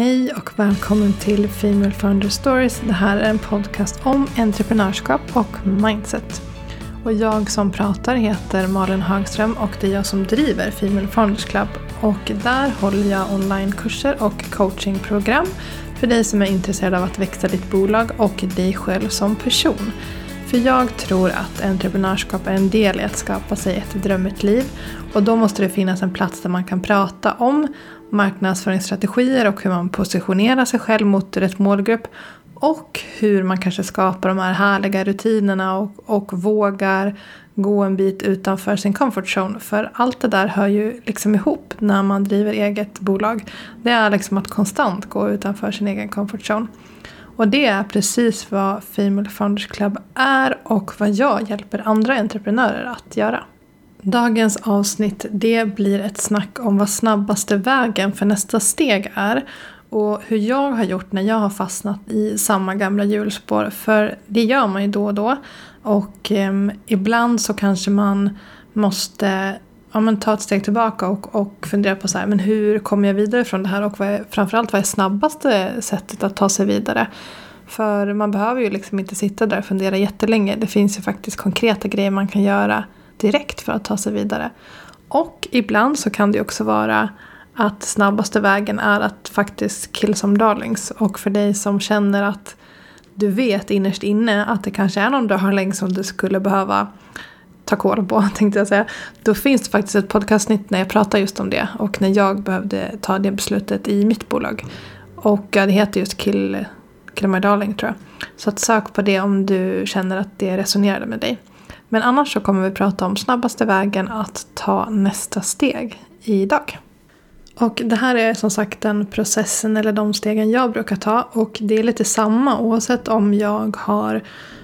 Hej och välkommen till Female Founder Stories. Det här är en podcast om entreprenörskap och mindset. Och jag som pratar heter Malin Hagström och det är jag som driver Female Founders Club. Och där håller jag onlinekurser och coachingprogram för dig som är intresserad av att växa ditt bolag och dig själv som person. För jag tror att entreprenörskap är en del i att skapa sig ett drömmigt liv. Och då måste det finnas en plats där man kan prata om marknadsföringsstrategier och hur man positionerar sig själv mot rätt målgrupp. Och hur man kanske skapar de här härliga rutinerna och, och vågar gå en bit utanför sin comfort zone. För allt det där hör ju liksom ihop när man driver eget bolag. Det är liksom att konstant gå utanför sin egen comfort zone. Och det är precis vad Female Founders Club är och vad jag hjälper andra entreprenörer att göra. Dagens avsnitt det blir ett snack om vad snabbaste vägen för nästa steg är och hur jag har gjort när jag har fastnat i samma gamla hjulspår. För det gör man ju då och då. Och eh, ibland så kanske man måste ja, men ta ett steg tillbaka och, och fundera på så här, men hur kommer jag vidare från det här och vad är, framförallt vad är snabbaste sättet att ta sig vidare? För man behöver ju liksom inte sitta där och fundera jättelänge. Det finns ju faktiskt konkreta grejer man kan göra direkt för att ta sig vidare. Och ibland så kan det också vara att snabbaste vägen är att faktiskt kill some darlings. Och för dig som känner att du vet innerst inne att det kanske är någon darling som du skulle behöva ta koll på, tänkte jag säga. Då finns det faktiskt ett podcastnytt när jag pratar just om det. Och när jag behövde ta det beslutet i mitt bolag. Och det heter just Kill, Kill My Darling tror jag. Så att sök på det om du känner att det resonerade med dig. Men annars så kommer vi prata om snabbaste vägen att ta nästa steg idag. Och det här är som sagt den processen eller de stegen jag brukar ta. Och det är lite samma oavsett om jag har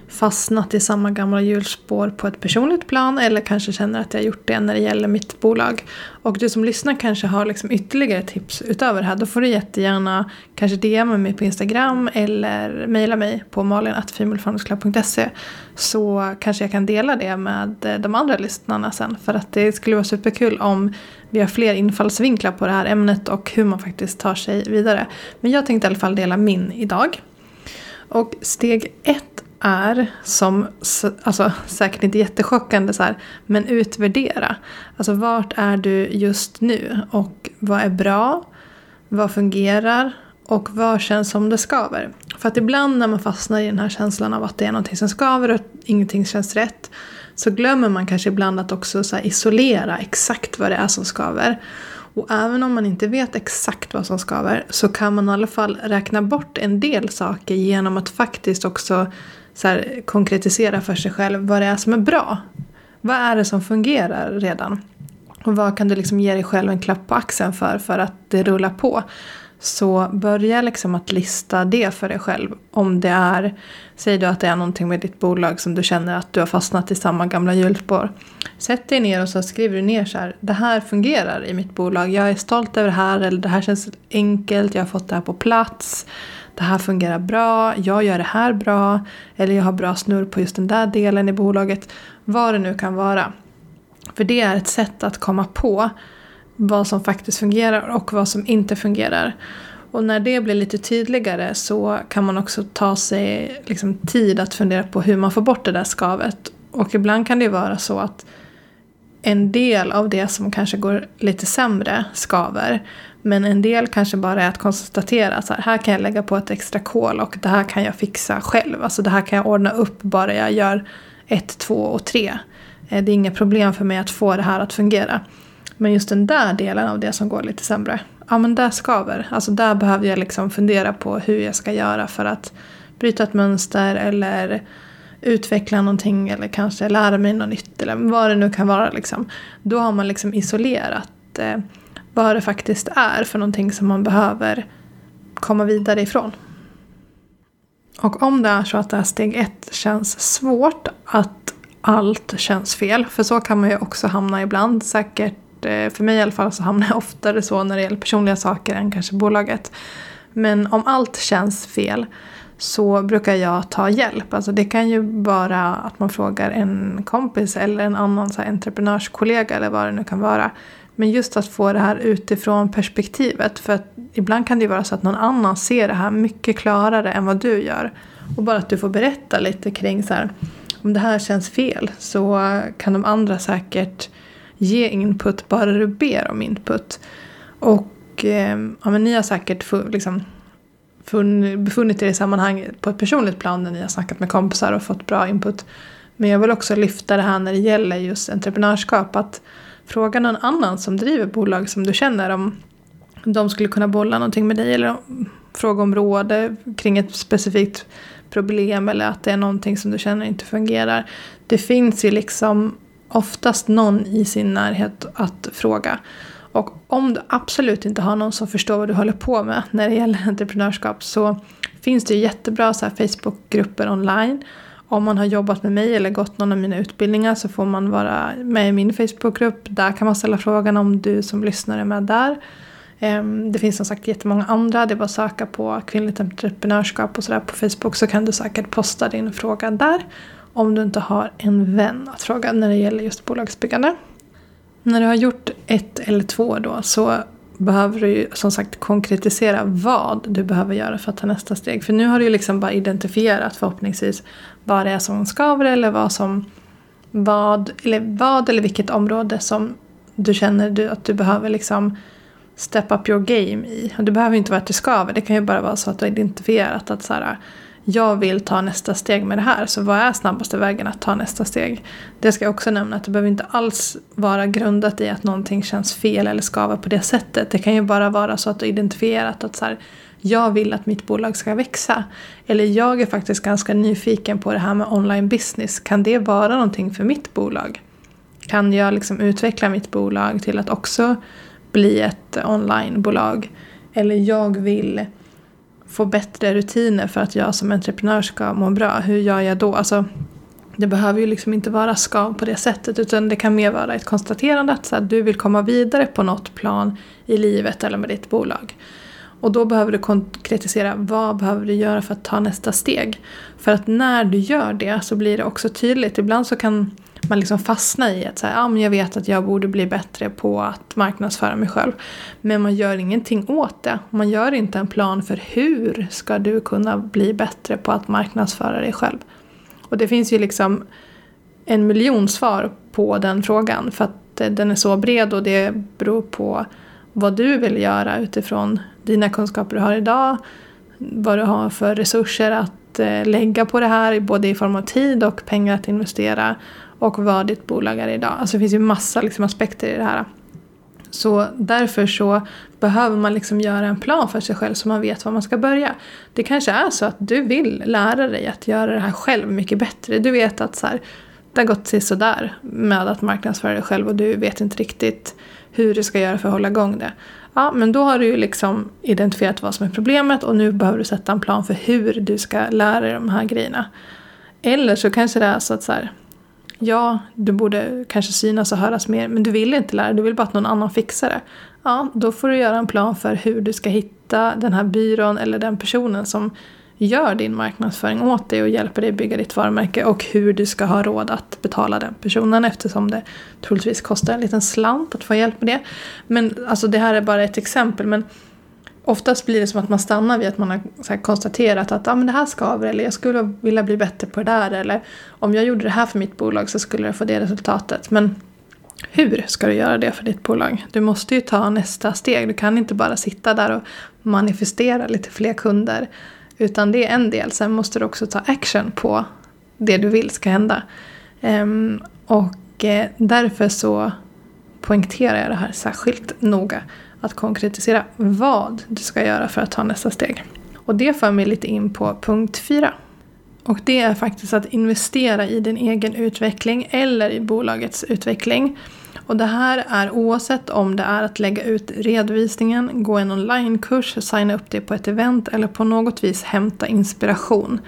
fastnat i samma gamla hjulspår på ett personligt plan eller kanske känner att jag gjort det när det gäller mitt bolag. Och du som lyssnar kanske har liksom ytterligare tips utöver det här. Då får du jättegärna kanske DMa mig på Instagram eller mejla mig på malin.femalefoundersclub.se så kanske jag kan dela det med eh, de andra lyssnarna sen. För att det skulle vara superkul om vi har fler infallsvinklar på det här ämnet och hur man faktiskt tar sig vidare. Men jag tänkte i alla fall dela min idag. Och steg ett är som, alltså säkert inte jättechockande så här, men utvärdera. Alltså vart är du just nu och vad är bra? Vad fungerar? Och vad känns som det skaver? För att ibland när man fastnar i den här känslan av att det är någonting som skaver och ingenting känns rätt så glömmer man kanske ibland att också så isolera exakt vad det är som skaver. Och även om man inte vet exakt vad som skaver så kan man i alla fall räkna bort en del saker genom att faktiskt också så här, konkretisera för sig själv vad det är som är bra. Vad är det som fungerar redan? Och vad kan du liksom ge dig själv en klapp på axeln för, för att det rullar på? Så börja liksom att lista det för dig själv. Om det är, säg du att det är någonting med ditt bolag som du känner att du har fastnat i samma gamla hjulspår. Sätt dig ner och så skriver du ner så här, det här fungerar i mitt bolag, jag är stolt över det här, eller det här känns enkelt, jag har fått det här på plats det här fungerar bra, jag gör det här bra, eller jag har bra snurr på just den där delen i bolaget. Vad det nu kan vara. För det är ett sätt att komma på vad som faktiskt fungerar och vad som inte fungerar. Och när det blir lite tydligare så kan man också ta sig liksom tid att fundera på hur man får bort det där skavet. Och ibland kan det vara så att en del av det som kanske går lite sämre skaver. Men en del kanske bara är att konstatera att här, här kan jag lägga på ett extra kol och det här kan jag fixa själv. Alltså det här kan jag ordna upp bara jag gör ett, två och tre. Eh, det är inga problem för mig att få det här att fungera. Men just den där delen av det som går lite sämre, ja men där skaver. Alltså där behöver jag liksom fundera på hur jag ska göra för att bryta ett mönster eller utveckla någonting eller kanske lära mig något nytt eller vad det nu kan vara. Liksom. Då har man liksom isolerat eh, vad det faktiskt är för någonting som man behöver komma vidare ifrån. Och om det är så att det här steg ett känns svårt, att allt känns fel, för så kan man ju också hamna ibland. Säkert, eh, för mig i alla fall, så hamnar jag oftare så när det gäller personliga saker än kanske bolaget. Men om allt känns fel så brukar jag ta hjälp. Alltså det kan ju vara att man frågar en kompis eller en annan så här entreprenörskollega eller vad det nu kan vara. Men just att få det här utifrån perspektivet. För att ibland kan det vara så att någon annan ser det här mycket klarare än vad du gör. Och bara att du får berätta lite kring så här, om det här känns fel så kan de andra säkert ge input bara du ber om input. Och eh, ja, men ni har säkert liksom, befunnit er i sammanhang på ett personligt plan när ni har snackat med kompisar och fått bra input. Men jag vill också lyfta det här när det gäller just entreprenörskap. Att fråga någon annan som driver bolag som du känner om de skulle kunna bolla någonting med dig eller fråga om råd kring ett specifikt problem eller att det är någonting som du känner inte fungerar. Det finns ju liksom oftast någon i sin närhet att fråga. Och om du absolut inte har någon som förstår vad du håller på med när det gäller entreprenörskap så finns det jättebra så Facebookgrupper online. Om man har jobbat med mig eller gått någon av mina utbildningar så får man vara med i min Facebookgrupp. Där kan man ställa frågan om du som lyssnar är med där. Ehm, det finns som sagt jättemånga andra. Det är bara att söka på kvinnligt entreprenörskap och sådär på Facebook så kan du säkert posta din fråga där. Om du inte har en vän att fråga när det gäller just bolagsbyggande. När du har gjort ett eller två då så behöver du ju som sagt konkretisera vad du behöver göra för att ta nästa steg. För nu har du ju liksom bara identifierat förhoppningsvis vad det är som skaver eller vad som vad eller, vad eller vilket område som du känner att du behöver liksom step up your game i. Och det behöver inte vara att det skaver, det kan ju bara vara så att du har identifierat att så här, jag vill ta nästa steg med det här, så vad är snabbaste vägen att ta nästa steg? Det ska jag också nämna att det behöver inte alls vara grundat i att någonting känns fel eller skaver på det sättet. Det kan ju bara vara så att du identifierat att så här, jag vill att mitt bolag ska växa. Eller jag är faktiskt ganska nyfiken på det här med online business. Kan det vara någonting för mitt bolag? Kan jag liksom utveckla mitt bolag till att också bli ett onlinebolag. Eller jag vill få bättre rutiner för att jag som entreprenör ska må bra. Hur gör jag då? Alltså, det behöver ju liksom inte vara skav på det sättet utan det kan mer vara ett konstaterande att, så att du vill komma vidare på något plan i livet eller med ditt bolag. Och då behöver du konkretisera vad behöver du göra för att ta nästa steg. För att när du gör det så blir det också tydligt. Ibland så kan man liksom fastnar i att säga, ah, men jag vet att jag borde bli bättre på att marknadsföra mig själv. Men man gör ingenting åt det. Man gör inte en plan för hur ska du kunna bli bättre på att marknadsföra dig själv. Och det finns ju liksom en miljon svar på den frågan för att eh, den är så bred och det beror på vad du vill göra utifrån dina kunskaper du har idag, vad du har för resurser att eh, lägga på det här, både i form av tid och pengar att investera och vad ditt bolag är idag. Alltså det finns ju massa liksom, aspekter i det här. Så därför så behöver man liksom göra en plan för sig själv så man vet var man ska börja. Det kanske är så att du vill lära dig att göra det här själv mycket bättre. Du vet att så här, det har gått sådär med att marknadsföra dig själv och du vet inte riktigt hur du ska göra för att hålla igång det. Ja, men då har du ju liksom identifierat vad som är problemet och nu behöver du sätta en plan för hur du ska lära dig de här grejerna. Eller så kanske det är så att så här, ja, du borde kanske synas och höras mer, men du vill inte lära dig, du vill bara att någon annan fixar det. Ja, då får du göra en plan för hur du ska hitta den här byrån eller den personen som gör din marknadsföring åt dig och hjälper dig bygga ditt varumärke och hur du ska ha råd att betala den personen eftersom det troligtvis kostar en liten slant att få hjälp med det. Men alltså det här är bara ett exempel men oftast blir det som att man stannar vid att man har konstaterat att ah, men det här skaver eller jag skulle vilja bli bättre på det där eller om jag gjorde det här för mitt bolag så skulle jag få det resultatet. Men hur ska du göra det för ditt bolag? Du måste ju ta nästa steg. Du kan inte bara sitta där och manifestera lite fler kunder. Utan det är en del. Sen måste du också ta action på det du vill ska hända. Ehm, och eh, därför så poängterar jag det här särskilt noga att konkretisera vad du ska göra för att ta nästa steg. Och det för mig lite in på punkt fyra. Och det är faktiskt att investera i din egen utveckling eller i bolagets utveckling. Och det här är oavsett om det är att lägga ut redovisningen, gå en onlinekurs, signa upp dig på ett event eller på något vis hämta inspiration.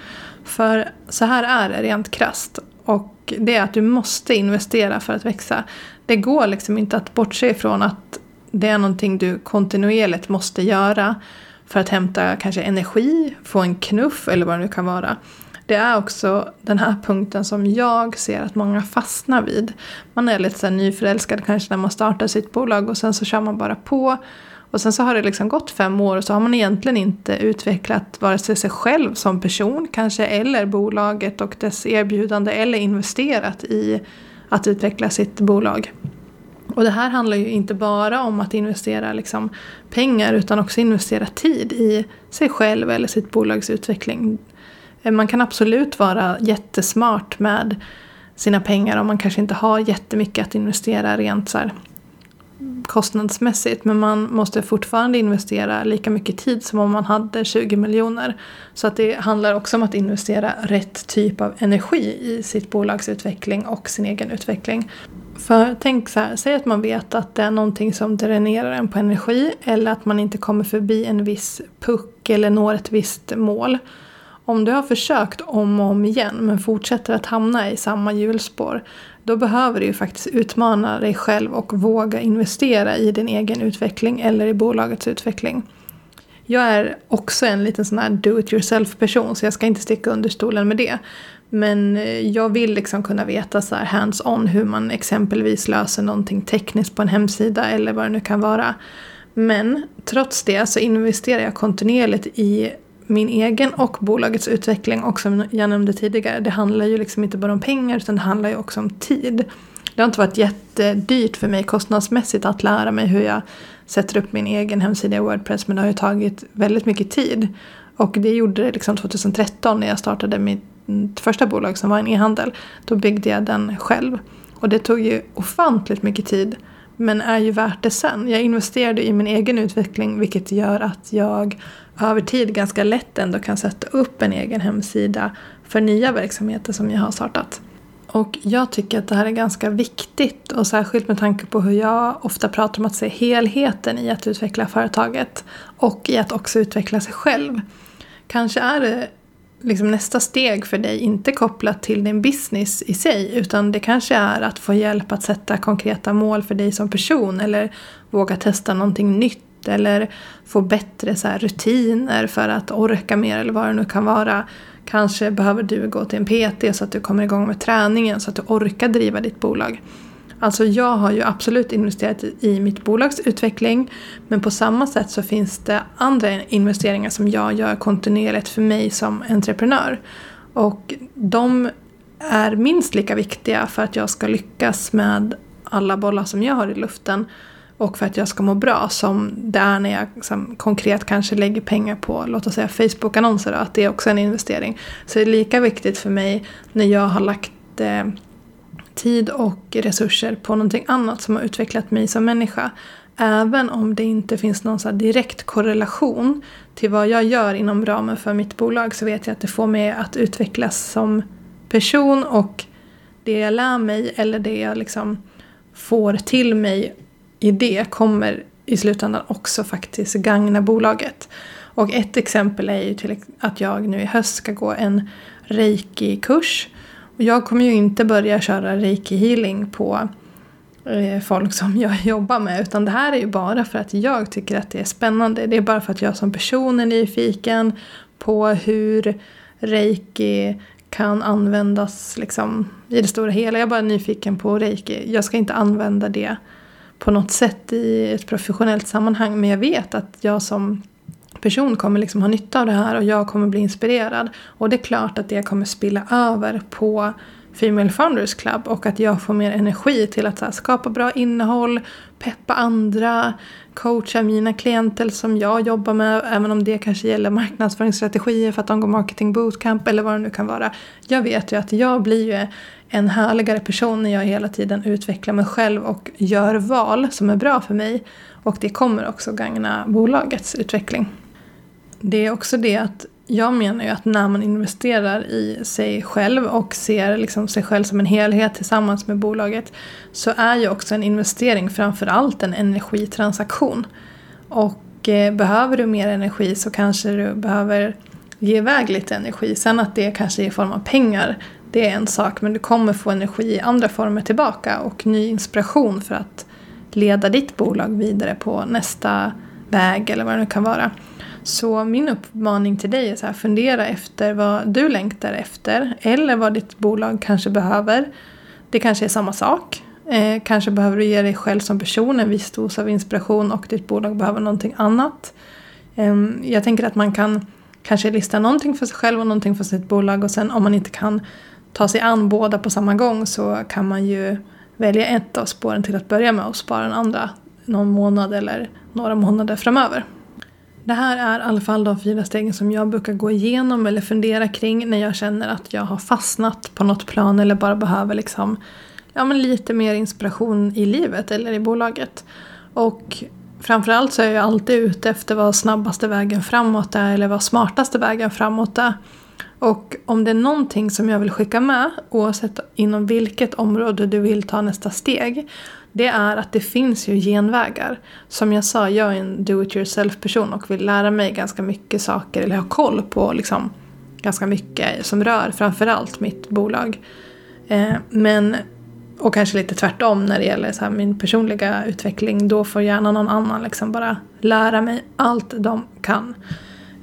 För så här är det rent krast. Och det är att du måste investera för att växa. Det går liksom inte att bortse ifrån att det är någonting du kontinuerligt måste göra för att hämta kanske energi, få en knuff eller vad det nu kan vara. det är också den här punkten som jag ser att många fastnar vid. Man är lite så nyförälskad kanske när man startar sitt bolag och sen så kör man bara på. Och sen så har det liksom gått fem år och så har man egentligen inte utvecklat vare sig sig själv som person kanske eller bolaget och dess erbjudande eller investerat i att utveckla sitt bolag. Och det här handlar ju inte bara om att investera liksom pengar utan också investera tid i sig själv eller sitt bolags utveckling. Eh, man kan absolut vara jättesmart med sina pengar om man kanske inte har jättemycket att investera rent så här kostnadsmässigt. Men man måste fortfarande investera lika mycket tid som om man hade 20 miljoner. Så att det handlar också om att investera rätt typ av energi i sitt bolags utveckling och sin egen utveckling. För tänk så här, säg att man vet att det är någonting som dränerar en på energi eller att man inte kommer förbi en viss puck eller når ett visst mål. Om du har försökt om och om igen men fortsätter att hamna i samma hjulspår då behöver du ju faktiskt utmana dig själv och våga investera i din egen utveckling eller i bolagets utveckling. Jag är också en liten sån här do it yourself person så jag ska inte sticka under stolen med det. Men eh, jag vill liksom kunna veta så här hands-on hur man exempelvis löser någonting tekniskt på en hemsida eller vad det nu kan vara. Men trots det så investerar jag kontinuerligt i min egen och bolagets utveckling och som jag nämnde tidigare, det handlar ju liksom inte bara om pengar utan det handlar ju också om tid. Det har inte varit jättedyrt för mig kostnadsmässigt att lära mig hur jag sätter upp min egen hemsida i Wordpress men det har ju tagit väldigt mycket tid. Och det gjorde det liksom 2013 när jag startade mitt första bolag som var en e-handel. Då byggde jag den själv. Och det tog ju ofantligt mycket tid men är ju värt det sen. Jag investerade i min egen utveckling vilket gör att jag över tid ganska lätt ändå kan sätta upp en egen hemsida för nya verksamheter som jag har startat. Och jag tycker att det här är ganska viktigt och särskilt med tanke på hur jag ofta pratar om att se helheten i att utveckla företaget och i att också utveckla sig själv. Kanske är det liksom nästa steg för dig inte kopplat till din business i sig utan det kanske är att få hjälp att sätta konkreta mål för dig som person eller våga testa någonting nytt eller få bättre så rutiner för att orka mer eller vad det nu kan vara. Kanske behöver du gå till en PT så att du kommer igång med träningen så att du orkar driva ditt bolag. Alltså jag har ju absolut investerat i mitt bolags utveckling men på samma sätt så finns det andra investeringar som jag gör kontinuerligt för mig som entreprenör. Och de är minst lika viktiga för att jag ska lyckas med alla bollar som jag har i luften och för att jag ska må bra som det är när jag liksom, konkret kanske lägger pengar på, låt oss säga Facebook-annonser, att det är också en investering. Så det är lika viktigt för mig när jag har lagt eh, tid och resurser på någonting annat som har utvecklat mig som människa. Även om det inte finns någon så direkt korrelation till vad jag gör inom ramen för mitt bolag så vet jag att det får mig att utvecklas som person och det jag lär mig eller det jag liksom får till mig i det kommer i slutändan också faktiskt gagna bolaget. Och ett exempel är ju till att jag nu i höst ska gå en reiki-kurs. Jag kommer ju inte börja köra reiki-healing på eh, folk som jag jobbar med utan det här är ju bara för att jag tycker att det är spännande. Det är bara för att jag som person är nyfiken på hur reiki kan användas liksom, i det stora hela. Jag är bara nyfiken på reiki. Jag ska inte använda det på något sätt i ett professionellt sammanhang. Men jag vet att jag som person kommer liksom ha nytta av det här och jag kommer bli inspirerad. Och det är klart att det kommer spilla över på Female Founders Club och att jag får mer energi till att här, skapa bra innehåll, peppa andra, coacha mina klienter som jag jobbar med, även om det kanske gäller marknadsföringsstrategier för att de går marketing bootcamp eller vad det nu kan vara. Jag vet ju att jag blir ju en härligare person när jag hela tiden utvecklar mig själv och gör val som är bra för mig. Och det kommer också gagna bolagets utveckling. Det är också det att jag menar ju att när man investerar i sig själv och ser liksom sig själv som en helhet tillsammans med bolaget så är ju också en investering framförallt en energitransaktion. Och eh, behöver du mer energi så kanske du behöver ge iväg lite energi. Sen att det kanske är i form av pengar, det är en sak. Men du kommer få energi i andra former tillbaka och ny inspiration för att leda ditt bolag vidare på nästa väg eller vad det nu kan vara. Så min uppmaning till dig är så här, fundera efter vad du längtar efter eller vad ditt bolag kanske behöver. Det kanske är samma sak. Eh, kanske behöver du ge dig själv som person en viss dos av inspiration och ditt bolag behöver någonting annat. Eh, jag tänker att man kan kanske lista någonting för sig själv och någonting för sitt bolag och sen om man inte kan ta sig an båda på samma gång så kan man ju välja ett av spåren till att börja med och spara den andra någon månad eller några månader framöver. Det här är i alla fall de fyra stegen som jag brukar gå igenom eller fundera kring när jag känner att jag har fastnat på något plan eller bara behöver liksom, ja, men lite mer inspiration i livet eller i bolaget. Och framförallt så är jag alltid ute efter vad snabbaste vägen framåt är eller vad smartaste vägen framåt är. Och om det är någonting som jag vill skicka med, oavsett inom vilket område du vill ta nästa steg, det är att det finns ju genvägar. Som jag sa, jag är en do it yourself person och vill lära mig ganska mycket saker, eller ha koll på liksom ganska mycket som rör framförallt mitt bolag. Eh, men, och kanske lite tvärtom när det gäller så min personliga utveckling, då får gärna någon annan liksom bara lära mig allt de kan.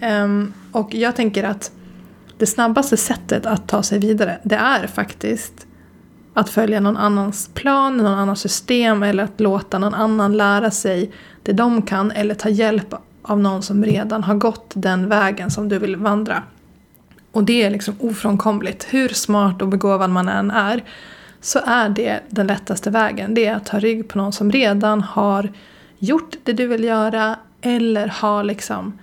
Eh, och jag tänker att det snabbaste sättet att ta sig vidare, det är faktiskt att följa någon annans plan, någon annans system eller att låta någon annan lära sig det de kan eller ta hjälp av någon som redan har gått den vägen som du vill vandra. Och det är liksom ofrånkomligt. Hur smart och begåvad man än är så är det den lättaste vägen. Det är att ta rygg på någon som redan har gjort det du vill göra eller har liksom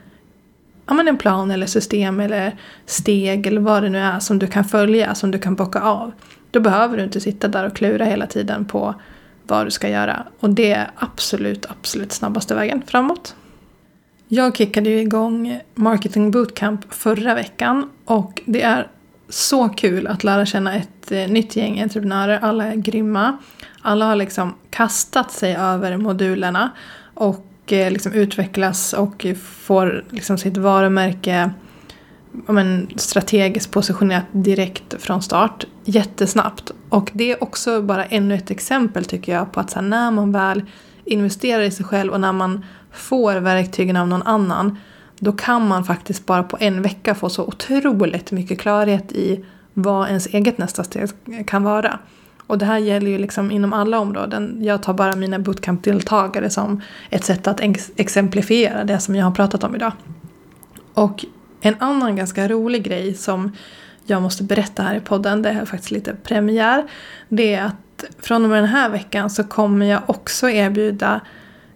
ja, men en plan eller system eller steg eller vad det nu är som du kan följa, som du kan bocka av. Då behöver du inte sitta där och klura hela tiden på vad du ska göra. Och det är absolut, absolut snabbaste vägen framåt. Jag kickade ju igång Marketing Bootcamp förra veckan och det är så kul att lära känna ett eh, nytt gäng entreprenörer. Alla är grymma. Alla har liksom kastat sig över modulerna och eh, liksom utvecklas och får liksom sitt varumärke men, strategiskt positionerat direkt från start jättesnabbt. Och det är också bara ännu ett exempel tycker jag på att så här, när man väl investerar i sig själv och när man får verktygen av någon annan då kan man faktiskt bara på en vecka få så otroligt mycket klarhet i vad ens eget nästa steg kan vara. Och det här gäller ju liksom inom alla områden. Jag tar bara mina bootcamp-deltagare som ett sätt att exemplifiera det som jag har pratat om idag. Och en annan ganska rolig grej som jag måste berätta här i podden, det är faktiskt lite premiär, det är att från och med den här veckan så kommer jag också erbjuda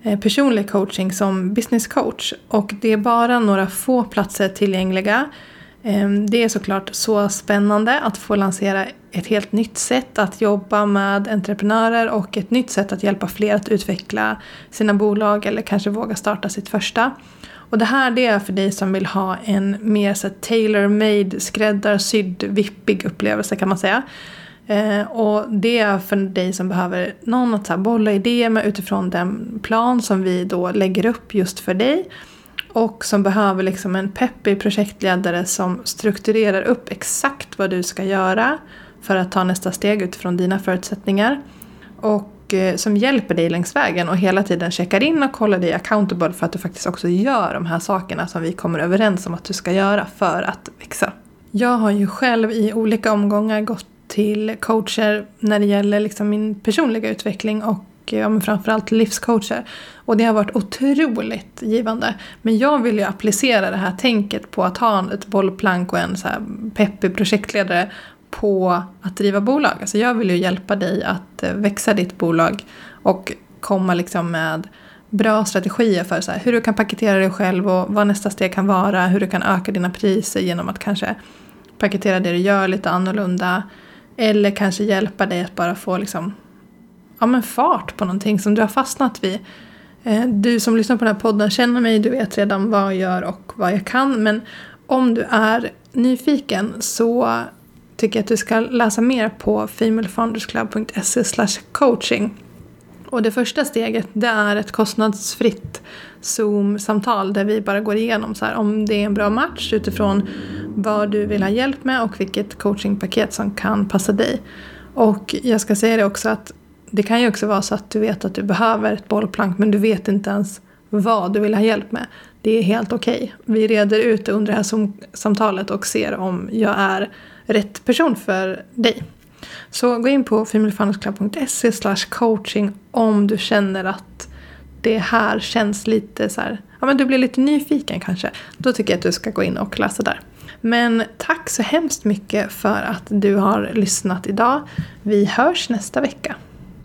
eh, personlig coaching som business coach. Och det är bara några få platser tillgängliga. Ehm, det är såklart så spännande att få lansera ett helt nytt sätt att jobba med entreprenörer och ett nytt sätt att hjälpa fler att utveckla sina bolag eller kanske våga starta sitt första. Och det här det är för dig som vill ha en mer så tailor-made, skräddarsydd, vippig upplevelse kan man säga. Eh, och det är för dig som behöver någon att så här, bolla idéer med utifrån den plan som vi då lägger upp just för dig. Och som behöver liksom en peppig projektledare som strukturerar upp exakt vad du ska göra för att ta nästa steg utifrån dina förutsättningar. Och och eh, som hjälper dig längs vägen och hela tiden checkar in och kollar dig accountable för att du faktiskt också gör de här sakerna som vi kommer överens om att du ska göra för att växa. Jag har ju själv i olika omgångar gått till coacher när det gäller liksom min personliga utveckling och eh, ja, men framförallt livscoacher. Och det har varit otroligt givande. Men jag vill ju applicera det här tänket på att ha ett bollplank och en så här peppig projektledare på att driva bolag. Alltså jag vill ju hjälpa dig att eh, växa ditt bolag och komma liksom med bra strategier för så här, hur du kan paketera dig själv och vad nästa steg kan vara, hur du kan öka dina priser genom att kanske paketera det du gör lite annorlunda. Eller kanske hjälpa dig att bara få liksom, ja, men fart på någonting som du har fastnat vid. Eh, du som lyssnar på den här podden känner mig, du vet redan vad jag gör och vad jag kan. Men om du är nyfiken så tycker jag att du ska läsa mer på femalefoundersclub.se coaching. Och det första steget det är ett kostnadsfritt Zoom-samtal där vi bara går igenom så här, om det är en bra match utifrån vad du vill ha hjälp med och vilket coachingpaket som kan passa dig. Och jag ska säga det också att det kan ju också vara så att du vet att du behöver ett bollplank men du vet inte ens vad du vill ha hjälp med. Det är helt okej. Okay. Vi reder ut det under det här samtalet och ser om jag är rätt person för dig. Så gå in på femalefoundersclub.se coaching om du känner att det här känns lite så här, ja men du blir lite nyfiken kanske. Då tycker jag att du ska gå in och läsa där. Men tack så hemskt mycket för att du har lyssnat idag. Vi hörs nästa vecka.